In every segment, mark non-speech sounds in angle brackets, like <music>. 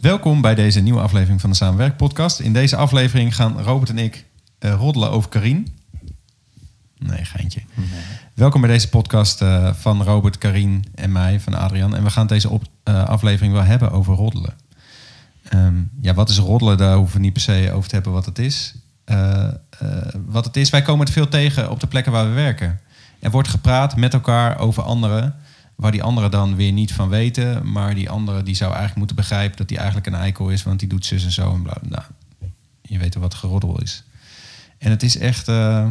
Welkom bij deze nieuwe aflevering van de Samenwerk podcast. In deze aflevering gaan Robert en ik uh, roddelen over Karin. Nee, geintje. Nee. Welkom bij deze podcast uh, van Robert, Karin en mij, van Adrian. En we gaan deze op, uh, aflevering wel hebben over roddelen. Um, ja, wat is roddelen? Daar hoeven we niet per se over te hebben wat het is. wat het is, wij komen het veel tegen op de plekken waar we werken. Er wordt gepraat met elkaar over anderen waar die anderen dan weer niet van weten. Maar die andere die zou eigenlijk moeten begrijpen dat hij eigenlijk een eikel is, want die doet zus en zo en bla. Nou, je weet wat geroddel is. En het is echt uh,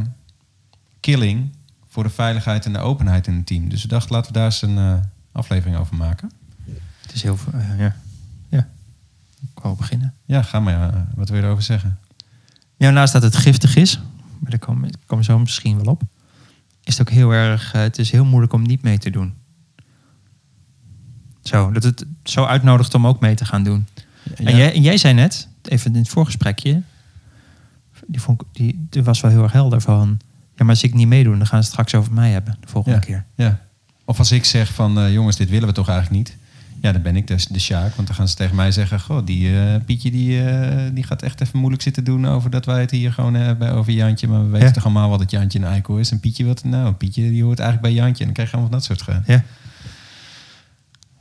killing voor de veiligheid en de openheid in het team. Dus we dachten, laten we daar eens een uh, aflevering over maken. Het is heel uh, ja. Ja. Ik wou beginnen. Ja, ga maar. wat wil je erover zeggen? Ja, naast dat het giftig is, maar daar komen kom zo misschien wel op, is het ook heel erg. het is heel moeilijk om niet mee te doen. Zo, dat het zo uitnodigt om ook mee te gaan doen. En, jij, en jij zei net, even in het voorgesprekje, die, vond, die, die was wel heel erg helder van... Ja, maar als ik niet meedoe, dan gaan ze het straks over mij hebben de volgende keer. Ja. Of als ik zeg van, uh, jongens, dit willen we toch eigenlijk niet. Ja, dan ben ik dus de Sjaak. Want dan gaan ze tegen mij zeggen... Goh, die uh, Pietje die, uh, die gaat echt even moeilijk zitten doen... over dat wij het hier gewoon hebben over Jantje. Maar we weten ja. toch allemaal wat het Jantje een eikel is. En Pietje wat... Nou, Pietje die hoort eigenlijk bij Jantje. En dan krijg je allemaal dat soort... Ge- ja.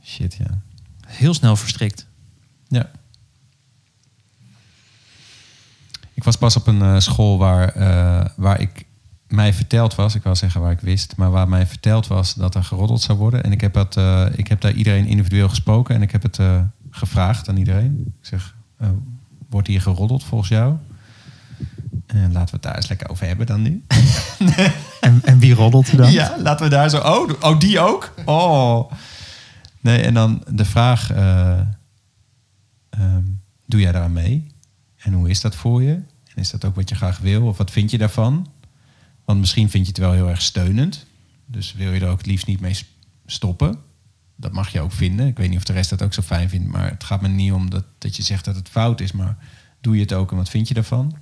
Shit, ja. Heel snel verstrikt. Ja. Ik was pas op een uh, school waar, uh, waar ik mij verteld was, ik wil zeggen waar ik wist, maar waar mij verteld was dat er geroddeld zou worden. En ik heb, dat, uh, ik heb daar iedereen individueel gesproken en ik heb het gevraagd aan iedereen. Ik zeg, wordt hier geroddeld volgens jou? En laten we het daar eens lekker over hebben dan nu. <laughs> en, en wie roddelt er dan? Ja, laten we daar zo. Oh, oh die ook? Oh. Nee, en dan de vraag: uh, um, doe jij daar mee? En hoe is dat voor je? En is dat ook wat je graag wil? Of wat vind je daarvan? Want misschien vind je het wel heel erg steunend. Dus wil je er ook het liefst niet mee stoppen. Dat mag je ook vinden. Ik weet niet of de rest dat ook zo fijn vindt. Maar het gaat me niet om dat, dat je zegt dat het fout is. Maar doe je het ook en wat vind je daarvan?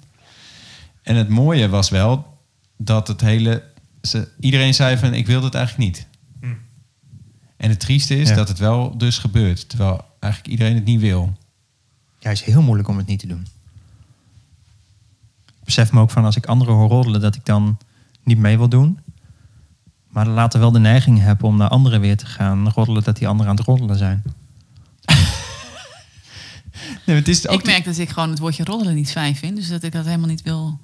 En het mooie was wel dat het hele. Iedereen zei van ik wil het eigenlijk niet. En het trieste is dat het wel dus gebeurt. Terwijl eigenlijk iedereen het niet wil. Ja, het is heel moeilijk om het niet te doen. Ik besef me ook van als ik anderen hoor roddelen, dat ik dan niet mee wil doen. Maar later wel de neiging heb om naar anderen weer te gaan roddelen dat die anderen aan het roddelen zijn. <laughs> nee, het is ook ik merk dat ik gewoon het woordje roddelen niet fijn vind. Dus dat ik dat helemaal niet wil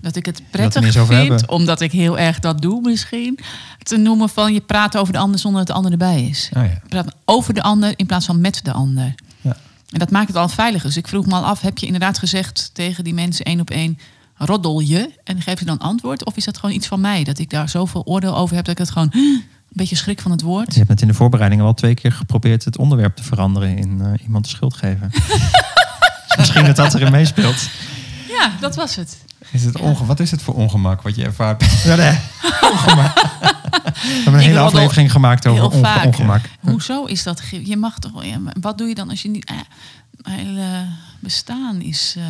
dat ik het prettig vind, omdat ik heel erg dat doe misschien. Te noemen van je praat over de ander zonder dat de ander erbij is. Oh ja. Praat over de ander in plaats van met de ander. Ja. En dat maakt het al veiliger. Dus ik vroeg me al af, heb je inderdaad gezegd tegen die mensen één op één... roddel je? En geef je dan antwoord? Of is dat gewoon iets van mij? Dat ik daar zoveel oordeel over heb dat ik het gewoon... een beetje schrik van het woord. Je hebt het in de voorbereidingen wel twee keer geprobeerd het onderwerp te veranderen in uh, iemand de schuld geven. <laughs> Misschien dat dat erin meespeelt. Ja, dat was het. Is het onge wat is het voor ongemak wat je ervaart? <laughs> Ja, nee. ongemak. We hebben een hele aflevering gemaakt over onge ongemak. Hoezo is dat? Je mag toch. Ja, wat doe je dan als je niet. Eh, hele bestaan is uh,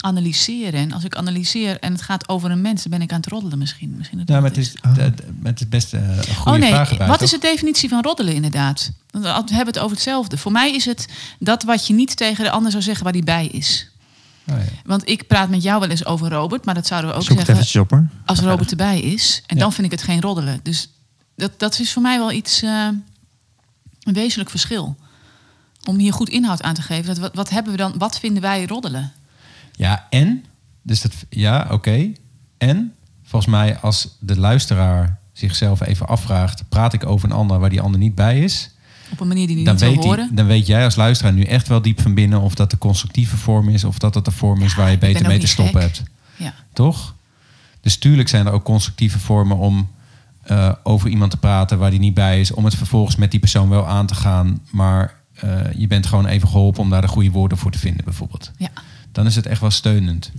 analyseren. En als ik analyseer en het gaat over een mens, dan ben ik aan het roddelen misschien. misschien dat ja, maar het is, oh. met het beste uh, goede oh nee, vraag wat toch? is de definitie van roddelen inderdaad? We hebben het over hetzelfde. Voor mij is het dat wat je niet tegen de ander zou zeggen waar die bij is. Oh, ja. Want ik praat met jou wel eens over Robert, maar dat zouden we ook Zoek zeggen als Robert erbij is. En ja. dan vind ik het geen roddelen. Dus dat, dat is voor mij wel iets, uh, een wezenlijk verschil. Om hier goed inhoud aan te geven. Dat, wat, wat hebben we dan, wat vinden wij roddelen? Ja, en, dus dat, ja, oké. Okay. En, volgens mij, als de luisteraar zichzelf even afvraagt: praat ik over een ander waar die ander niet bij is? Op een manier die niet wil horen. dan weet jij als luisteraar nu echt wel diep van binnen of dat de constructieve vorm is of dat het de vorm is waar je beter mee te stoppen hebt. Ja. Toch? Dus tuurlijk zijn er ook constructieve vormen om uh, over iemand te praten waar die niet bij is, om het vervolgens met die persoon wel aan te gaan, maar uh, je bent gewoon even geholpen om daar de goede woorden voor te vinden, bijvoorbeeld. Ja. Dan is het echt wel steunend.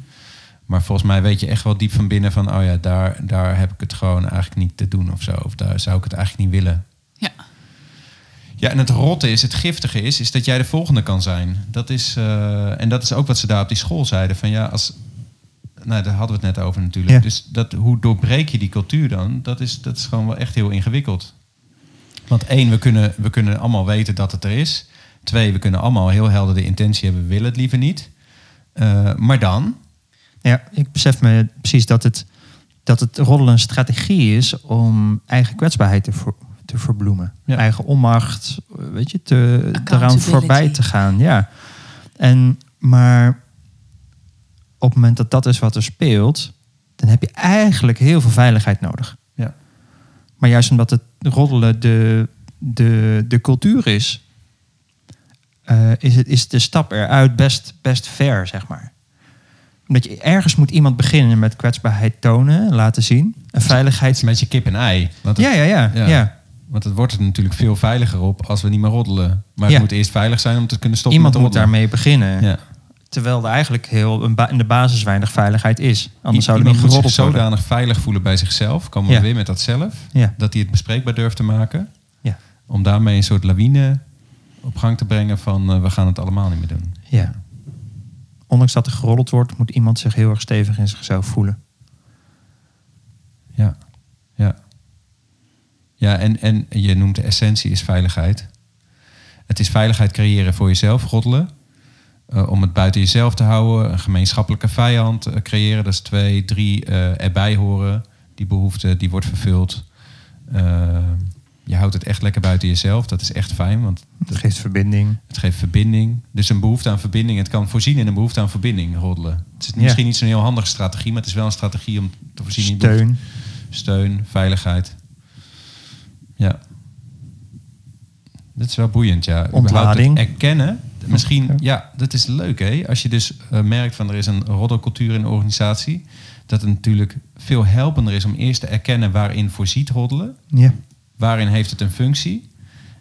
Maar volgens mij weet je echt wel diep van binnen van, oh ja, daar, daar heb ik het gewoon eigenlijk niet te doen of zo. Of daar zou ik het eigenlijk niet willen. Ja. Ja, en het rotte is, het giftige is, is dat jij de volgende kan zijn. Dat is, uh, en dat is ook wat ze daar op die school zeiden. Van ja, als, nou, daar hadden we het net over natuurlijk. Ja. Dus dat, hoe doorbreek je die cultuur dan? Dat is, dat is gewoon wel echt heel ingewikkeld. Want één, we kunnen, we kunnen allemaal weten dat het er is. Twee, we kunnen allemaal heel helder de intentie hebben, we willen het liever niet. Uh, maar dan? Ja, ik besef me precies dat het, dat het roddelen een strategie is om eigen kwetsbaarheid te, voor, te verbloemen. Ja. Eigen onmacht, weet je, te, eraan voorbij te gaan. Ja. En, maar op het moment dat dat is wat er speelt, dan heb je eigenlijk heel veel veiligheid nodig. Ja. Maar juist omdat het roddelen de, de, de cultuur is, uh, is, het, is de stap eruit best, best ver, zeg maar. Omdat je ergens moet iemand beginnen met kwetsbaarheid tonen, laten zien. En veiligheid. Het is een beetje kip en ei. Want het, ja, ja, ja, ja, ja. Want het wordt er natuurlijk veel veiliger op als we niet meer roddelen. Maar het moet eerst veilig zijn om te kunnen stoppen Iemand moet daarmee beginnen. Ja. Terwijl er eigenlijk heel in de basis weinig veiligheid is. Anders zou er niet geroddeld zich zodanig veilig voelen bij zichzelf. Komen we weer met dat zelf. Dat hij het bespreekbaar durft te maken. Ja. Om daarmee een soort lawine op gang te brengen van uh, we gaan het allemaal niet meer doen. Ja. Ondanks dat er geroddeld wordt, moet iemand zich heel erg stevig in zichzelf voelen. Ja. Ja, en, en je noemt de essentie is veiligheid. Het is veiligheid creëren voor jezelf, roddelen. Uh, om het buiten jezelf te houden, een gemeenschappelijke vijand uh, creëren. Dat is twee, drie, uh, erbij horen. Die behoefte, die wordt vervuld je houdt het echt lekker buiten jezelf. Dat is echt fijn. Want het geeft verbinding. Het geeft verbinding. Dus een behoefte aan verbinding. Het kan voorzien in een behoefte aan verbinding roddelen. Het is misschien niet zo'n heel handige strategie, maar het is wel een strategie om te voorzien in Steun. Steun, veiligheid. Ja. Dat is wel boeiend, ja. Ontlading. Erkennen. Misschien, ja, dat is leuk hè. Als je dus uh, merkt van er is een roddelcultuur in de organisatie. Dat het natuurlijk veel helpender is om eerst te erkennen waarin voorziet roddelen. Ja waarin heeft het een functie.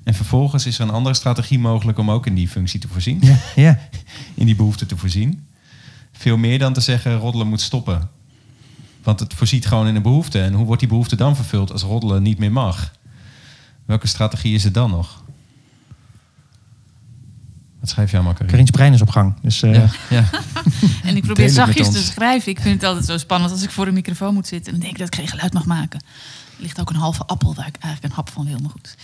En vervolgens is er een andere strategie mogelijk om ook in die functie te voorzien. Ja, ja. <laughs> In die behoefte te voorzien. Veel meer dan te zeggen roddelen moet stoppen. Want het voorziet gewoon in een behoefte. En hoe wordt die behoefte dan vervuld als roddelen niet meer mag? Welke strategie is er dan nog? Wat schrijf je allemaal, Karin? Karin's brein is op gang. Dus, uh... ja, <laughs> ja. en ik probeer zachtjes te schrijven. Ik vind het altijd zo spannend als ik voor een microfoon moet zitten. En dan denk ik dat ik geen geluid mag maken ligt ook een halve appel waar ik eigenlijk een hap van wil, maar goed.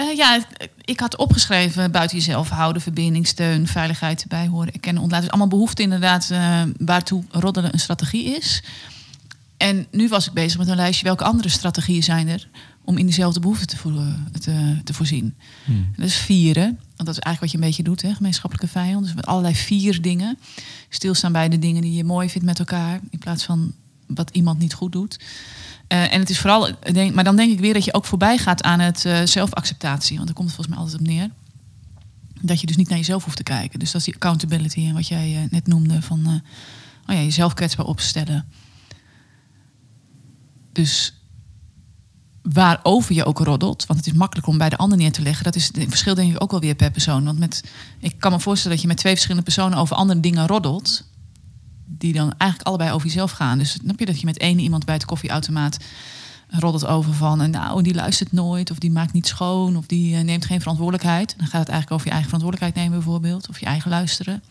Uh, ja, ik had opgeschreven buiten jezelf houden, verbinding, steun, veiligheid, bijhoren, erkennen, ontlaten. Dus allemaal behoeften inderdaad uh, waartoe roddelen een strategie is. En nu was ik bezig met een lijstje welke andere strategieën zijn er om in diezelfde behoeften te, te, te voorzien. Hmm. Dat is vieren, want dat is eigenlijk wat je een beetje doet, hè, gemeenschappelijke vijand. Dus met allerlei vier dingen. Stilstaan bij de dingen die je mooi vindt met elkaar, in plaats van wat iemand niet goed doet. Uh, en het is vooral, denk, maar dan denk ik weer dat je ook voorbij gaat aan het uh, zelfacceptatie. Want daar komt het volgens mij altijd op neer. Dat je dus niet naar jezelf hoeft te kijken. Dus dat is die accountability en wat jij uh, net noemde van oh ja, jezelf kwetsbaar opstellen. Dus waarover je ook roddelt, want het is makkelijk om bij de ander neer te leggen. Dat is het verschil denk ik ook wel weer per persoon. Want met, ik kan me voorstellen dat je met twee verschillende personen over andere dingen roddelt die dan eigenlijk allebei over jezelf gaan. Dus snap je dat je met één iemand bij het koffieautomaat roddelt over van... nou, die luistert nooit, of die maakt niet schoon... of die uh, neemt geen verantwoordelijkheid. Dan gaat het eigenlijk over je eigen verantwoordelijkheid nemen bijvoorbeeld... of je eigen luisteren.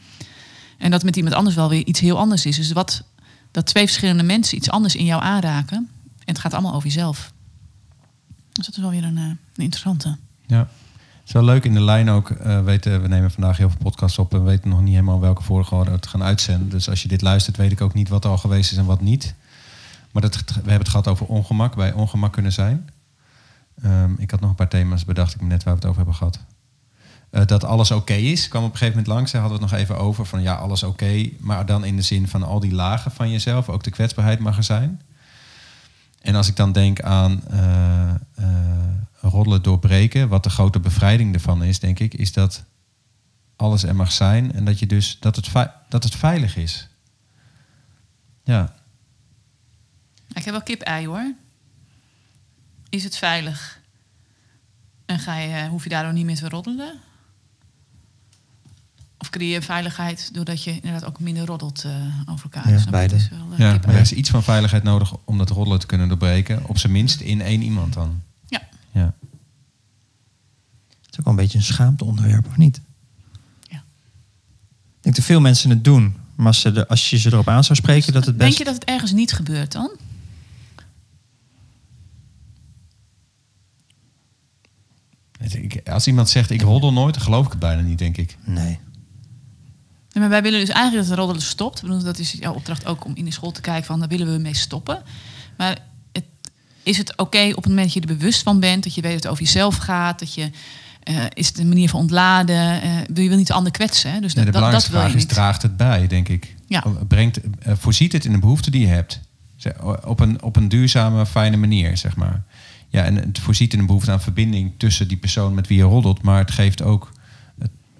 En dat met iemand anders wel weer iets heel anders is. Dus wat, dat twee verschillende mensen iets anders in jou aanraken... en het gaat allemaal over jezelf. Dus dat is wel weer een, uh, een interessante. Ja. Het is wel leuk in de lijn ook. Uh, weten, we nemen vandaag heel veel podcasts op en we weten nog niet helemaal welke volgorde we gaan uitzenden. Dus als je dit luistert, weet ik ook niet wat er al geweest is en wat niet. Maar dat, we hebben het gehad over ongemak, bij ongemak kunnen zijn. Um, ik had nog een paar thema's, bedacht ik net waar we het over hebben gehad. Uh, dat alles oké is, kwam op een gegeven moment langs. Daar hadden we het nog even over van ja, alles oké. maar dan in de zin van al die lagen van jezelf, ook de kwetsbaarheid mag er zijn. En als ik dan denk aan uh, roddelen doorbreken, wat de grote bevrijding ervan is, denk ik, is dat alles er mag zijn en dat, je dus, dat, het, dat het veilig is. Ja. Ik heb wel kip-ei hoor. Is het veilig? En ga je, eh, hoef je daardoor niet meer te roddelen? Of creëer je veiligheid doordat je inderdaad ook minder roddelt uh, over elkaar? Ja, beide. Wel, uh, ja, maar er is iets van veiligheid nodig om dat roddelen te kunnen doorbreken. Op zijn minst in één iemand dan. Ja. Het is ook wel een beetje een schaamteonderwerp, of niet? Ja. Ik denk dat veel mensen het doen. Maar als, ze als je ze erop aan zou spreken, dat het best... Denk je dat het ergens niet gebeurt dan? Ik, als iemand zegt ik roddel nooit, dan geloof ik het bijna niet, denk ik. Nee. Maar wij willen dus eigenlijk dat de roddelen stopt. Dat is jouw opdracht ook om in de school te kijken van daar willen we mee stoppen. Maar het, is het oké op het moment dat je er bewust van bent, dat je weet dat het over jezelf gaat, dat je eh, is het een manier van ontladen? Uh, je wil niet de ander kwetsen. Hè? Dus nee, de dat, belangrijkste dat wil vraag is, niet. draagt het bij, denk ik? Ja. Brengt, uh, voorziet het in de behoefte die je hebt? Op een, op een duurzame, fijne manier, zeg maar. Ja, en het voorziet in een behoefte aan verbinding tussen die persoon met wie je roddelt. Maar het geeft ook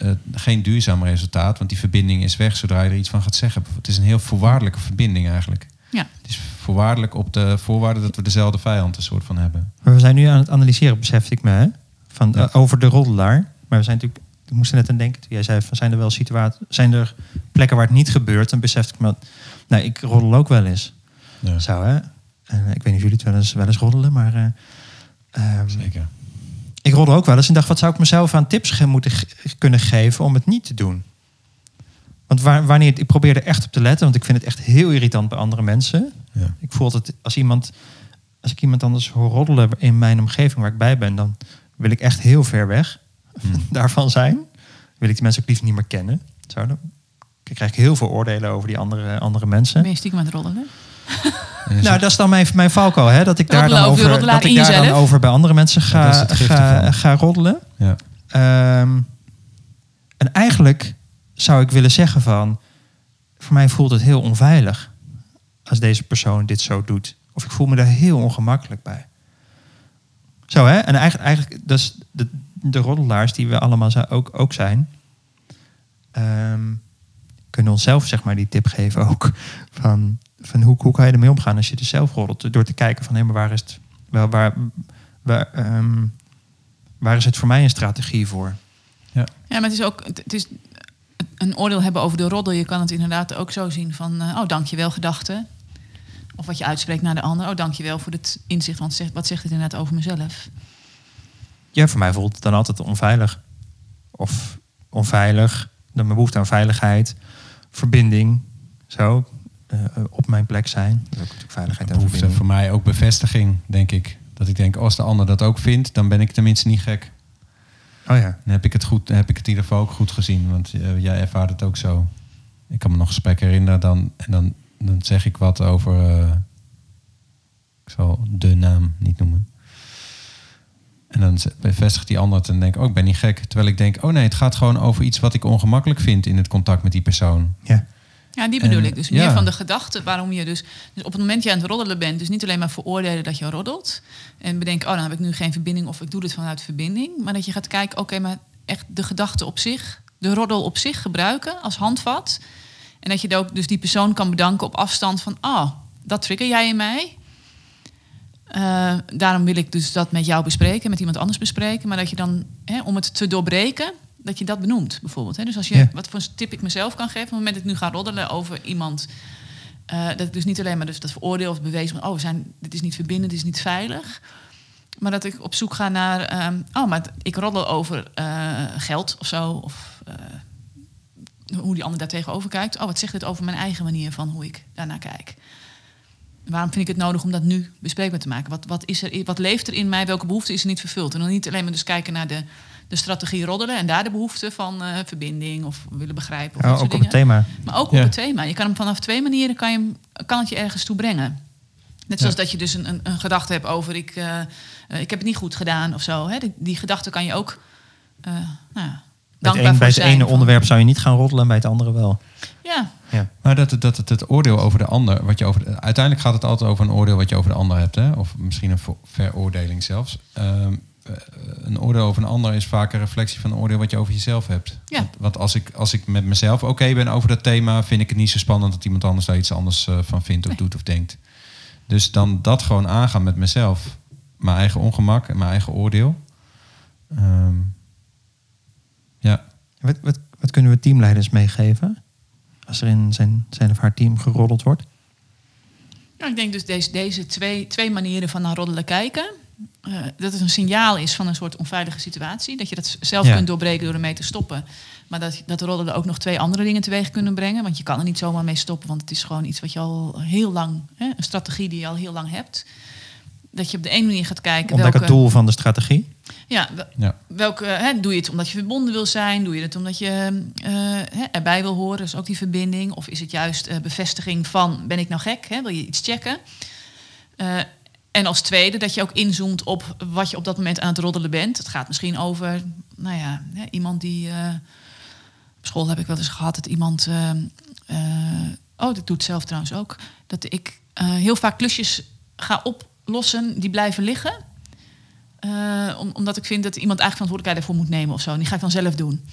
het, geen duurzaam resultaat. Want die verbinding is weg zodra je er iets van gaat zeggen. Het is een heel voorwaardelijke verbinding eigenlijk. Ja. Het is voorwaardelijk op de voorwaarde dat we dezelfde vijand een soort van hebben. Maar we zijn nu aan het analyseren, besef ik me, hè? Van, Ja. eh, over de roddelaar. Maar we zijn natuurlijk, ik moest er net aan denken toen jij zei, van, zijn er wel situaties, zijn er plekken waar het niet gebeurt? Dan besefte ik me, nou, ik roddel ook wel eens. Ja, Zo, hè? En, ik weet niet of jullie het wel eens, wel eens roddelen, maar eh, ehm, zeker. Ik roddel ook wel eens en dacht, wat zou ik mezelf aan tips ge- moeten kunnen geven om het niet te doen? Want waar, wanneer ik probeer er echt op te letten, want ik vind het echt heel irritant bij andere mensen. Ja. Ik voel dat als iemand, als ik iemand anders hoor roddelen in mijn omgeving waar ik bij ben, dan wil ik echt heel ver weg Hmm. <laughs> daarvan zijn. Wil ik die mensen ook liefst niet meer kennen. Zo, dan krijg ik heel veel oordelen over die andere, andere mensen. Ben je stiekem aan het roddelen? <laughs> Nou, dat is dan mijn, mijn valko, hè? Dat ik daar dan over dat ik daar dan over bij andere mensen ga, ga, ga roddelen. ja. Ehm, en eigenlijk zou ik willen zeggen van... voor mij voelt het heel onveilig als deze persoon dit zo doet. Of ik voel me daar heel ongemakkelijk bij. Zo hè? En eigenlijk, eigenlijk dat is de, de roddelaars die we allemaal ook, ook zijn... ehm, kunnen onszelf zeg maar die tip geven ook. Van, van hoe, hoe kan je ermee omgaan als je er zelf roddelt? Door te kijken van hé, maar waar is het... Wel, waar, waar, ehm, waar is het voor mij een strategie voor? Ja, maar het is ook het is een oordeel hebben over de roddel. Je kan het inderdaad ook zo zien van, eh, oh, dankjewel gedachte. Of wat je uitspreekt naar de ander. Oh, dankjewel voor het inzicht. Want zegt, wat zegt het inderdaad over mezelf? Ja, voor mij voelt het dan altijd onveilig. Of onveilig, dan mijn behoefte aan veiligheid, verbinding, zo, op mijn plek zijn. Dat is ook natuurlijk veiligheid en behoefte verbinding. voor mij ook bevestiging, denk ik. Dat ik denk, als de ander dat ook vindt, dan ben ik tenminste niet gek. Oh ja. Dan heb ik het, goed, heb ik het in ieder geval ook goed gezien. Want eh, jij ervaart het ook zo. Ik kan me nog gesprekken herinneren. Dan, en dan, dan zeg ik wat over... eh, ik zal de naam niet noemen. En dan bevestigt die ander het en denk ik, oh, ik ben niet gek. Terwijl ik denk, oh nee, het gaat gewoon over iets wat ik ongemakkelijk vind in het contact met die persoon. ja. Ja, die bedoel En, ik. Dus meer ja. van de gedachte waarom je dus, dus... op het moment dat je aan het roddelen bent... dus niet alleen maar veroordelen dat je roddelt... en bedenken, oh, dan heb ik nu geen verbinding... of ik doe dit vanuit verbinding. Maar dat je gaat kijken, oké, maar echt de gedachte op zich... de roddel op zich gebruiken als handvat. En dat je ook dus die persoon kan bedanken op afstand van... oh, dat trigger jij in mij... Eh, daarom wil ik dus dat met jou bespreken, met iemand anders bespreken. Maar dat je dan, hè, om het te doorbreken, dat je dat benoemt bijvoorbeeld. Hè. Dus als je, Ja. wat voor een tip ik mezelf kan geven, op het moment dat ik nu ga roddelen over iemand. eh, dat ik dus niet alleen maar dus dat veroordeel of bewezen van, oh, we zijn, dit is niet verbindend, dit is niet veilig. Maar dat ik op zoek ga naar, ehm, oh, maar ik roddel over eh, geld of zo. Of eh, hoe die ander daar tegenover kijkt. Oh, wat zegt dit over mijn eigen manier van hoe ik daarnaar kijk? Waarom vind ik het nodig om dat nu bespreekbaar te maken? Wat, wat, is er, wat leeft er in mij? Welke behoefte is er niet vervuld? En dan niet alleen maar dus kijken naar de, de strategie roddelen... en daar de behoefte van eh, verbinding of willen begrijpen. Of Ja, ook op het dingen. thema. Maar ook Ja. op het thema. Je kan hem vanaf twee manieren kan je hem, kan het je ergens toe brengen. Net zoals dat je dus een, een, een gedachte hebt over... Ik, eh, eh, ik heb het niet goed gedaan of zo. Hè? Die, die gedachte kan je ook... nou, dankbaar het, een, voor bij het zijn ene onderwerp zou je niet gaan roddelen en bij het andere wel. Ja, Ja. Maar dat, het- dat het, het oordeel over de ander, wat je over de- uiteindelijk gaat het altijd over een oordeel wat je over de ander hebt, hè? of misschien een veroordeling zelfs. Ehm, eh, een oordeel over een ander is vaak een reflectie van een oordeel wat je over jezelf hebt. Ja. Want, want als, ik, als ik met mezelf oké ben over dat thema, vind ik het niet zo spannend dat iemand anders daar iets anders eh, van vindt of Nee. doet of denkt. Dus dan dat gewoon aangaan met mezelf. Mijn eigen ongemak en mijn eigen oordeel. Ehm, Wat, wat, wat kunnen we teamleiders meegeven? Als er in zijn, zijn of haar team geroddeld wordt? Ja, ik denk dus deze, deze twee, twee manieren van naar roddelen kijken. eh, dat het een signaal is van een soort onveilige situatie. Dat je dat zelf Ja. kunt doorbreken door ermee te stoppen. Maar dat, dat roddelen ook nog twee andere dingen teweeg kunnen brengen. Want je kan er niet zomaar mee stoppen. Want het is gewoon iets wat je al heel lang... Hè, een strategie die je al heel lang hebt. Dat je op de ene manier gaat kijken Ontdek welke... het doel van de strategie. Ja, ja. welke, hè, doe je het omdat je verbonden wil zijn? Doe je het omdat je uh, hè, erbij wil horen? Dus ook die verbinding. Of is het juist uh, bevestiging van, ben ik nou gek? Hè? Wil je iets checken? Uh, en als tweede dat je ook inzoomt op wat je op dat moment aan het roddelen bent. Het gaat misschien over, nou ja, iemand die... op school heb ik wel eens gehad dat iemand... oh, dat doet zelf trouwens ook. Dat ik heel vaak klusjes ga oplossen die blijven liggen uh, omdat ik vind dat iemand eigenlijk verantwoordelijkheid ervoor moet nemen of zo. En die ga ik dan zelf doen.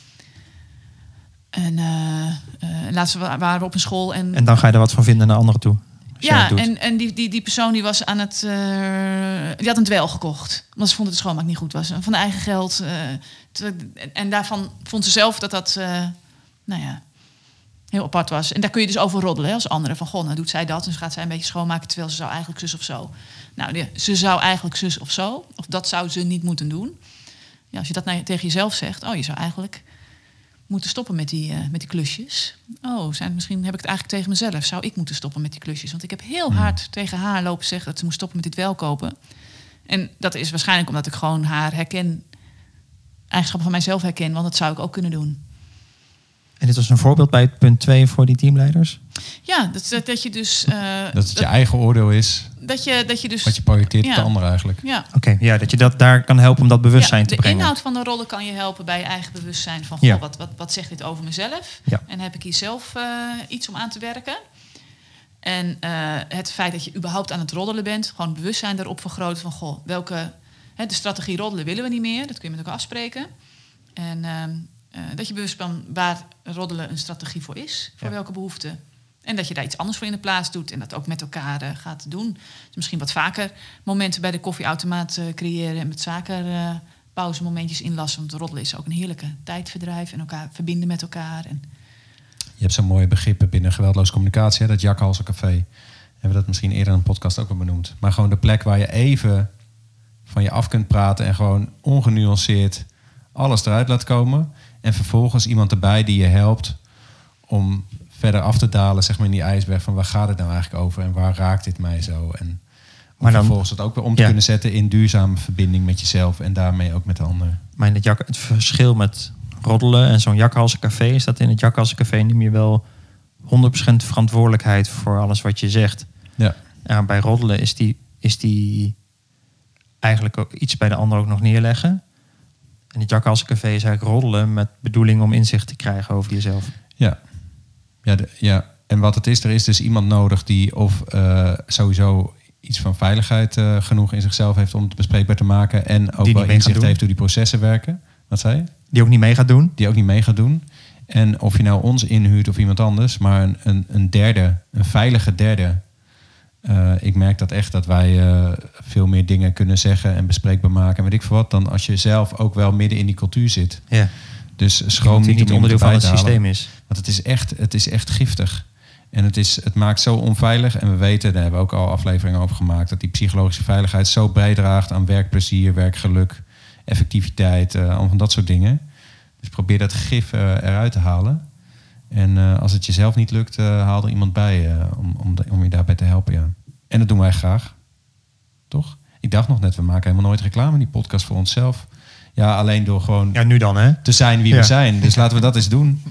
En uh, laatst waren we op een school. En, en dan ga je er wat van vinden naar anderen toe. Ja, en, en die, die, die persoon die was aan het. die had een dwel gekocht. Want ze vond dat de schoonmaak niet goed was. Van eigen geld. en daarvan vond ze zelf dat dat. nou ja, heel apart was. En daar kun je dus over roddelen hè, als anderen. Van, goh, nou doet zij dat en gaat zij een beetje schoonmaken... terwijl ze zou eigenlijk zus of zo. Nou, ze zou eigenlijk zus of zo. Of dat zou ze niet moeten doen. Ja, als je dat naar, tegen jezelf zegt... oh, je zou eigenlijk moeten stoppen met die, uh, met die klusjes. Oh, zijn, misschien heb ik het eigenlijk tegen mezelf. Zou ik moeten stoppen met die klusjes? Want ik heb heel hmm. hard tegen haar lopen zeggen... dat ze moet stoppen met dit welkopen. En dat is waarschijnlijk omdat ik gewoon haar herken... eigenschappen van mijzelf herken. Want dat zou ik ook kunnen doen. En dit was een voorbeeld bij punt 2 voor die teamleiders? Ja, dat, dat, je dus... Uh, dat het je eigen oordeel is. Dat je, dat je dus... Wat je projecteert ja. op de ander eigenlijk. Ja. Oké, ja, dat je dat daar kan helpen om dat bewustzijn te brengen. De inhoud van de rollen kan je helpen bij je eigen bewustzijn. Van, goh, wat, wat, wat zegt dit over mezelf? En heb ik hier zelf uh, iets om aan te werken? En uh, het feit dat je überhaupt aan het roddelen bent... gewoon bewustzijn daarop vergroten van... goh, welke... Hè, de strategie roddelen willen we niet meer. Dat kun je met elkaar afspreken. En... Uh, dat je bewust van waar roddelen een strategie voor is, voor welke behoeften. En dat je daar iets anders voor in de plaats doet en dat ook met elkaar uh, gaat doen. Dus misschien wat vaker momenten bij de koffieautomaat uh, creëren en met zaken pauzemomentjes inlassen. Want roddelen is ook een heerlijke tijdverdrijf en elkaar verbinden met elkaar. En... Je hebt zo'n mooie begrippen binnen geweldloze communicatie, hè, dat jakhalsencafé. Hebben we dat misschien eerder in een podcast ook al benoemd. Maar gewoon de plek waar je even van je af kunt praten en gewoon ongenuanceerd alles eruit laat komen. En vervolgens iemand erbij die je helpt om verder af te dalen zeg maar, in die ijsberg van waar gaat het nou eigenlijk over en waar raakt dit mij zo. En om maar dan, vervolgens het ook weer om te kunnen zetten in duurzame verbinding met jezelf en daarmee ook met de ander. Maar in het, jak, het verschil met roddelen en zo'n jakhalsencafé is dat in het jakhalsencafé neem je wel 100% verantwoordelijkheid voor alles wat je zegt. Ja. ja. bij roddelen is die, is die eigenlijk ook iets bij de ander ook nog neerleggen. En het Café is eigenlijk roddelen met bedoeling om inzicht te krijgen over jezelf. Ja, ja, ja. en wat het is, er is dus iemand nodig die of uh, sowieso iets van veiligheid uh, genoeg in zichzelf heeft om het bespreekbaar te maken. En ook wel inzicht heeft hoe die processen werken. Wat zei je? Die ook niet mee gaat doen. Die ook niet mee gaat doen. En of je nou ons inhuurt of iemand anders, maar een, een, een derde, een veilige derde uh, ik merk dat echt dat wij uh, veel meer dingen kunnen zeggen en bespreekbaar maken. En weet ik veel wat, dan als je zelf ook wel midden in die cultuur zit. Ja. Dus schroom niet, niet onderdeel van het systeem is. Want het is echt, het is echt giftig. En het, is, het maakt zo onveilig. En we weten, daar hebben we ook al afleveringen over gemaakt, dat die psychologische veiligheid zo bijdraagt aan werkplezier, werkgeluk, effectiviteit, uh, al van dat soort dingen. Dus probeer dat gif eruit te halen. En als het jezelf niet lukt, haal er iemand bij om, om, om, je daarbij te helpen. Ja. En dat doen wij graag. Toch? Ik dacht nog net, we maken helemaal nooit reclame in die podcast voor onszelf. Ja, alleen door gewoon ja, nu dan, hè? te zijn wie we zijn. Dus laten we dat eens doen.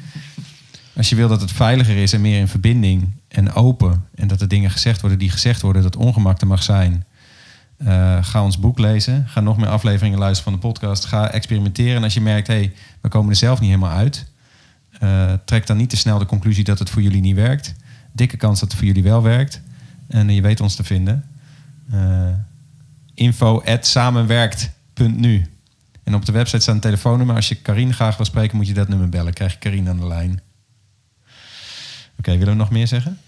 Als je wil dat het veiliger is en meer in verbinding en open. En dat er dingen gezegd worden die gezegd worden, dat ongemak er mag zijn. ga ons boek lezen. Ga nog meer afleveringen luisteren van de podcast. Ga experimenteren. En als je merkt, hé, hey, we komen er zelf niet helemaal uit uh, trek dan niet te snel de conclusie dat het voor jullie niet werkt. Dikke kans dat het voor jullie wel werkt. En je weet ons te vinden. Uh, info samenwerkt.nu En op de website staat een telefoonnummer. Als je Karin graag wil spreken, moet je dat nummer bellen. Krijg je Karin aan de lijn. Oké, willen we nog meer zeggen?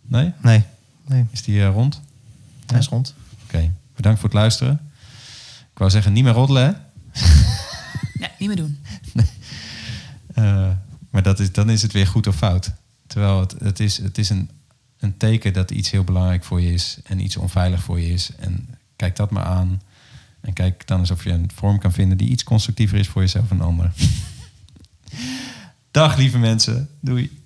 Nee? Nee. nee. Is die uh, rond? Hij is rond. Oké, bedankt voor het luisteren. Ik wou zeggen, niet meer roddelen, hè? <laughs> Nee, niet meer doen. Uh, maar dat is, dan is het weer goed of fout. Terwijl het, het is, het is een, een teken dat iets heel belangrijk voor je is en iets onveilig voor je is. En kijk dat maar aan. En kijk dan eens of je een vorm kan vinden die iets constructiever is voor jezelf en ander. <laughs> Dag lieve mensen. Doei.